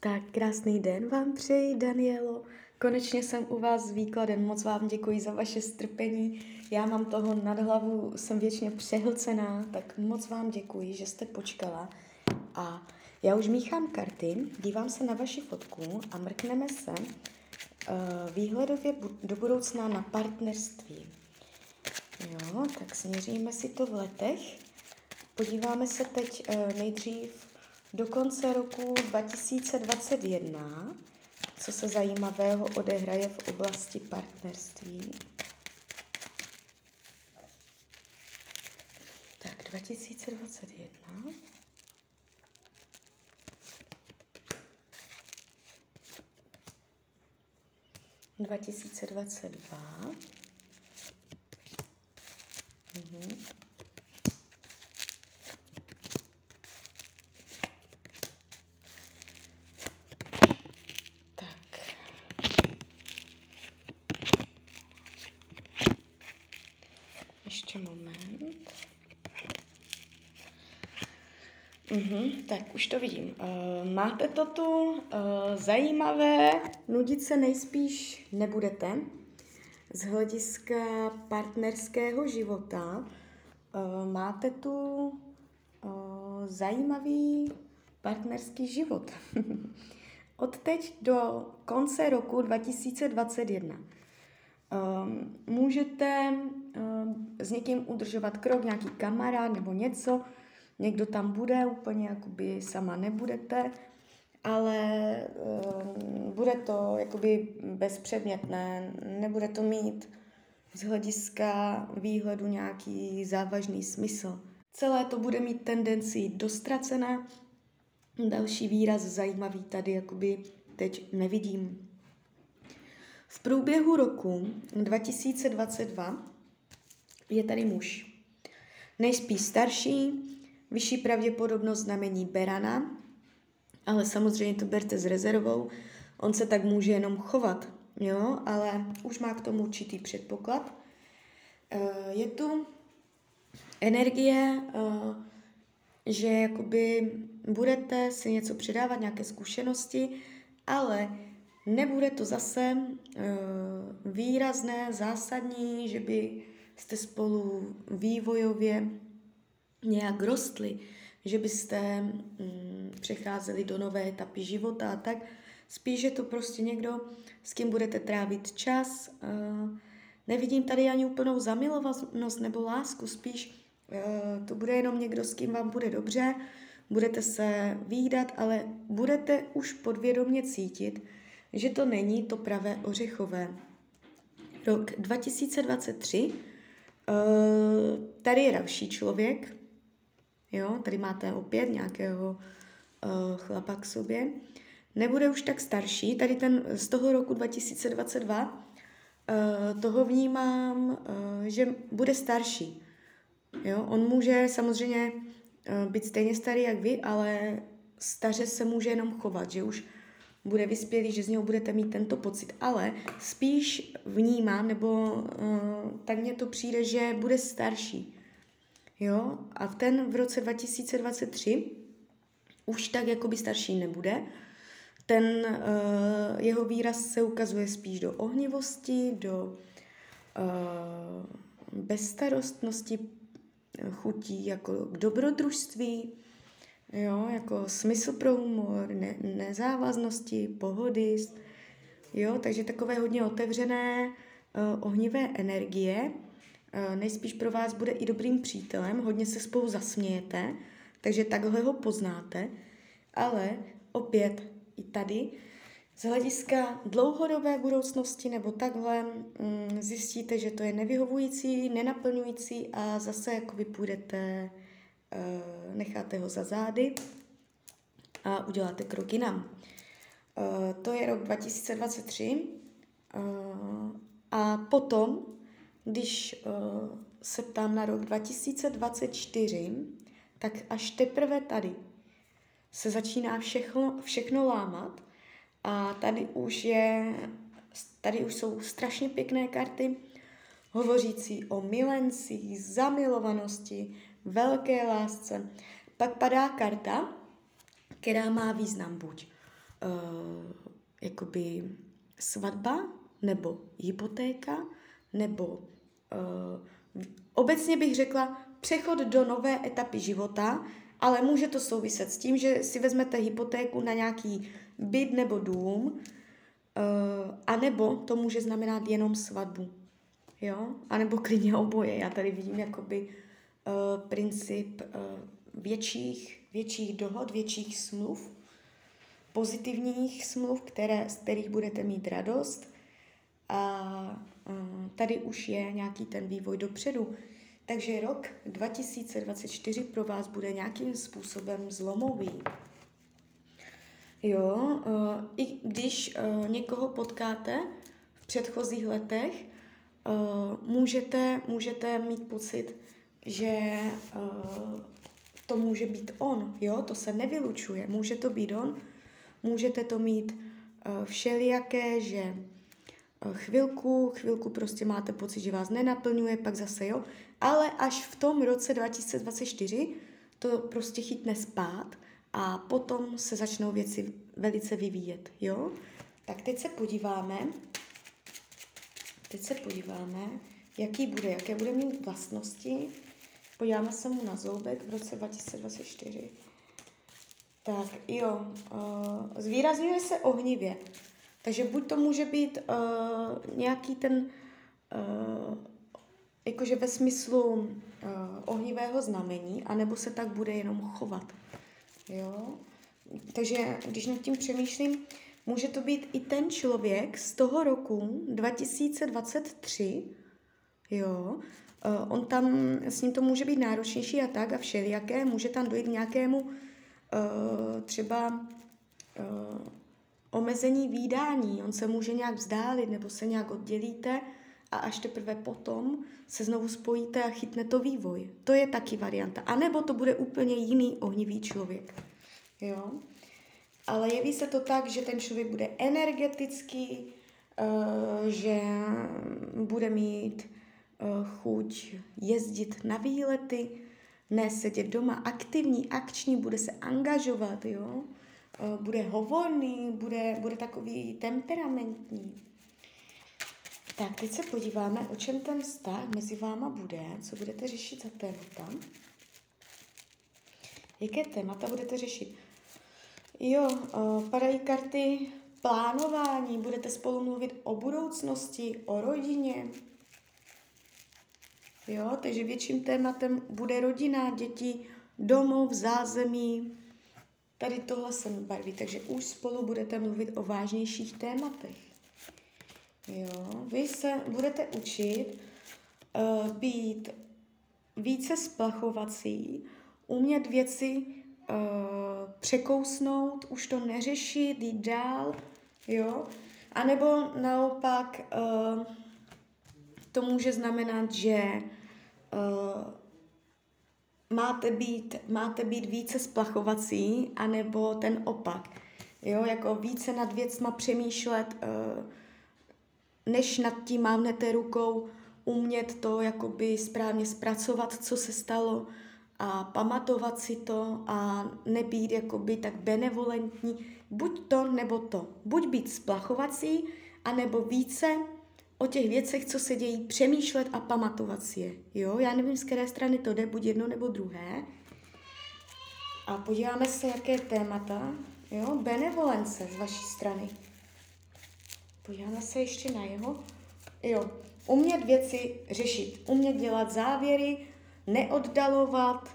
Tak krásný den vám přeji, Danielo. Konečně jsem u vás s výkladem. Moc vám děkuji za vaše strpení. Já mám toho nad hlavu, jsem většině přehlcená, tak moc vám děkuji, že jste počkala. A já už míchám karty, dívám se na vaši fotku a mrkneme se uh, výhledově do budoucna na partnerství. Jo, tak směříme si to v letech. Podíváme se teď uh, nejdřív do konce roku 2021, co se zajímavého odehraje v oblasti partnerství. Tak 2021. Dva tisíce dvacet dva. Ještě moment. Mhm, tak už to vidím. Uh, máte to tu uh, zajímavé, nudit se nejspíš nebudete. Z hlediska partnerského života uh, máte tu uh, zajímavý partnerský život. Od teď do konce roku 2021. Um, můžete um, s někým udržovat krok, nějaký kamarád nebo něco, někdo tam bude, úplně jakoby sama nebudete, ale um, bude to jakoby bezpředmětné, nebude to mít z hlediska výhledu nějaký závažný smysl. Celé to bude mít tendenci dostracené. Další výraz zajímavý tady jakoby teď nevidím. V průběhu roku 2022 je tady muž. Nejspíš starší, vyšší pravděpodobnost znamení Berana, ale samozřejmě to berte s rezervou, on se tak může jenom chovat, jo, ale už má k tomu určitý předpoklad. Eh, je tu energie, eh, že jakoby budete si něco předávat, nějaké zkušenosti, ale Nebude to zase uh, výrazné, zásadní, že by jste spolu vývojově nějak rostli, že byste um, přecházeli do nové etapy života a tak. Spíš je to prostě někdo, s kým budete trávit čas. Uh, nevidím tady ani úplnou zamilovanost nebo lásku, spíš uh, to bude jenom někdo, s kým vám bude dobře, budete se výdat, ale budete už podvědomě cítit, že to není to pravé ořechové. Rok 2023, eh, tady je další člověk, jo, tady máte opět nějakého eh, chlapa k sobě, nebude už tak starší, tady ten z toho roku 2022, eh, toho vnímám, že bude starší. Jo, on může samozřejmě být stejně starý jak vy, ale staře se může jenom chovat, že už bude vyspělý, že z něho budete mít tento pocit, ale spíš vnímám, nebo uh, tak mně to přijde, že bude starší. Jo? A v ten v roce 2023 už tak jakoby starší nebude. Ten uh, jeho výraz se ukazuje spíš do ohnivosti, do uh, bezstarostnosti, chutí jako k dobrodružství, Jo, jako smysl pro humor, ne, nezávaznosti, pohody, jo, takže takové hodně otevřené, uh, ohnivé energie. Uh, nejspíš pro vás bude i dobrým přítelem, hodně se spolu zasmějete, takže takhle ho poznáte, ale opět i tady z hlediska dlouhodobé budoucnosti nebo takhle mm, zjistíte, že to je nevyhovující, nenaplňující a zase jako vy půjdete necháte ho za zády a uděláte krok jinam. Eh, to je rok 2023 eh, a potom, když se ptám na rok 2024, tak až teprve tady se začíná všechno, všechno lámat a tady už je, tady už jsou strašně pěkné karty, hovořící o milencích, zamilovanosti, velké lásce. Pak padá karta, která má význam buď uh, jakoby svatba, nebo hypotéka, nebo uh, obecně bych řekla přechod do nové etapy života, ale může to souviset s tím, že si vezmete hypotéku na nějaký byt nebo dům, uh, anebo to může znamenat jenom svatbu. Jo? A nebo klidně oboje. Já tady vidím jakoby uh, princip uh, větších, větších dohod, větších smluv, pozitivních smluv, které, z kterých budete mít radost. A uh, tady už je nějaký ten vývoj dopředu. Takže rok 2024 pro vás bude nějakým způsobem zlomový. Jo, uh, i když uh, někoho potkáte v předchozích letech, uh, můžete, můžete mít pocit, že uh, to může být on, jo, to se nevylučuje, může to být on, můžete to mít uh, všelijaké, že chvilku, chvilku prostě máte pocit, že vás nenaplňuje, pak zase jo, ale až v tom roce 2024 to prostě chytne spát a potom se začnou věci velice vyvíjet, jo? Tak teď se podíváme, teď se podíváme, jaký bude, jaké bude mít vlastnosti. Podíváme se mu na zoubek v roce 2024. Tak jo, uh, zvýrazňuje se ohnivě. Takže buď to může být uh, nějaký ten, uh, jakože ve smyslu uh, ohnivého znamení, anebo se tak bude jenom chovat. Jo? Takže když nad tím přemýšlím, může to být i ten člověk z toho roku 2023, jo, uh, on tam, s ním to může být náročnější a tak a všelijaké, může tam dojít k nějakému uh, třeba uh, omezení výdání, on se může nějak vzdálit nebo se nějak oddělíte a až teprve potom se znovu spojíte a chytne to vývoj. To je taky varianta. A nebo to bude úplně jiný ohnivý člověk. Jo? Ale jeví se to tak, že ten člověk bude energetický, uh, že bude mít uh, chuť jezdit na výlety, ne sedět doma, aktivní, akční, bude se angažovat, jo? Uh, bude hovorný, bude, bude takový temperamentní. Tak, teď se podíváme, o čem ten vztah mezi váma bude, co budete řešit za témata. Jaké témata budete řešit? Jo, padají karty plánování, budete spolu mluvit o budoucnosti, o rodině. Jo, takže větším tématem bude rodina, děti, domov, zázemí. Tady tohle se barví, takže už spolu budete mluvit o vážnějších tématech. Jo, vy se budete učit uh, být více splachovací, umět věci uh, překousnout, už to neřešit, jít dál, jo. A nebo naopak uh, to může znamenat, že uh, máte být, máte být více splachovací, anebo ten opak. Jo, jako více nad věcma přemýšlet, uh, než nad tím mávnete rukou, umět to jakoby správně zpracovat, co se stalo, a pamatovat si to a nebýt jakoby tak benevolentní. Buď to, nebo to. Buď být splachovací, anebo více o těch věcech, co se dějí, přemýšlet a pamatovat si je. Jo, já nevím, z které strany to jde, buď jedno nebo druhé. A podíváme se, jaké témata. Jo, benevolence z vaší strany. Podíváme se ještě na jeho. Jo, umět věci řešit, umět dělat závěry, neoddalovat,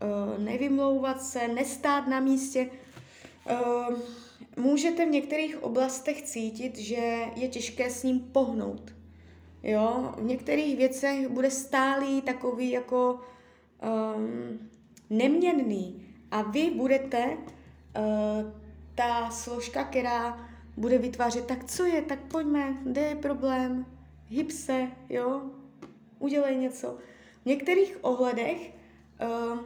eh, nevymlouvat se, nestát na místě. Eh, můžete v některých oblastech cítit, že je těžké s ním pohnout. Jo? V některých věcech bude stálý takový jako um, neměnný a vy budete uh, ta složka, která bude vytvářet, tak co je, tak pojďme, kde je problém, hyb se, jo, udělej něco. Některých ohledech uh,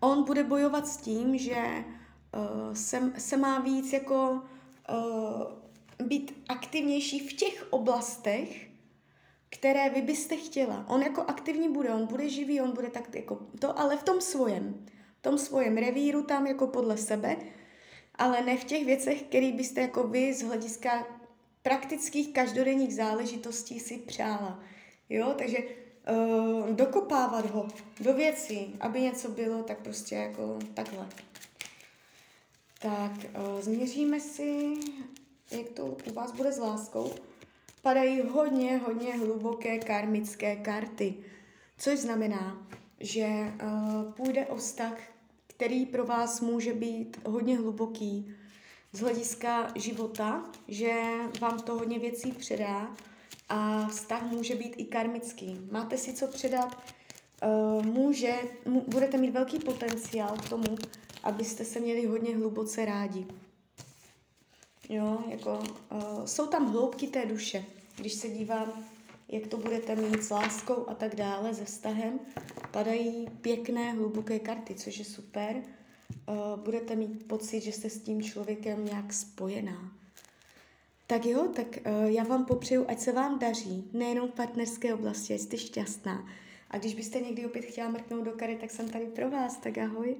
on bude bojovat s tím, že uh, se, se má víc jako uh, být aktivnější v těch oblastech, které vy byste chtěla. On jako aktivní bude, on bude živý, on bude tak jako to, ale v tom svojem, v tom svojem revíru tam jako podle sebe. ale ne v těch věcech, které byste jako vy z hlediska praktických každodenních záležitostí si přála. Jo, takže uh, dokopávat ho do věcí, aby něco bylo, tak prostě jako takhle. Tak, uh, změříme si, jak to u vás bude s láskou. Padají hodně, hodně hluboké karmické karty, což znamená, že uh, půjde o vztah, který pro vás může být hodně hluboký z hlediska života, že vám to hodně věcí předá a vztah může být i karmický. Máte si co předat, uh, může, budete mít velký potenciál k tomu, abyste se měli hodně hluboce rádi. Jo, jako, uh, jsou tam hloubky té duše. Když se dívám, jak to budete mít s láskou a tak dále, se vztahem, padají pěkné, hluboké karty, což je super. Uh, budete mít pocit, že jste s tím člověkem nějak spojená. Tak jo, tak uh, já vám popřeju, ať se vám daří, nejenom v partnerské oblasti, ať jste šťastná. A když byste někdy opět chtěla mrknout do kary, tak jsem tady pro vás, tak ahoj.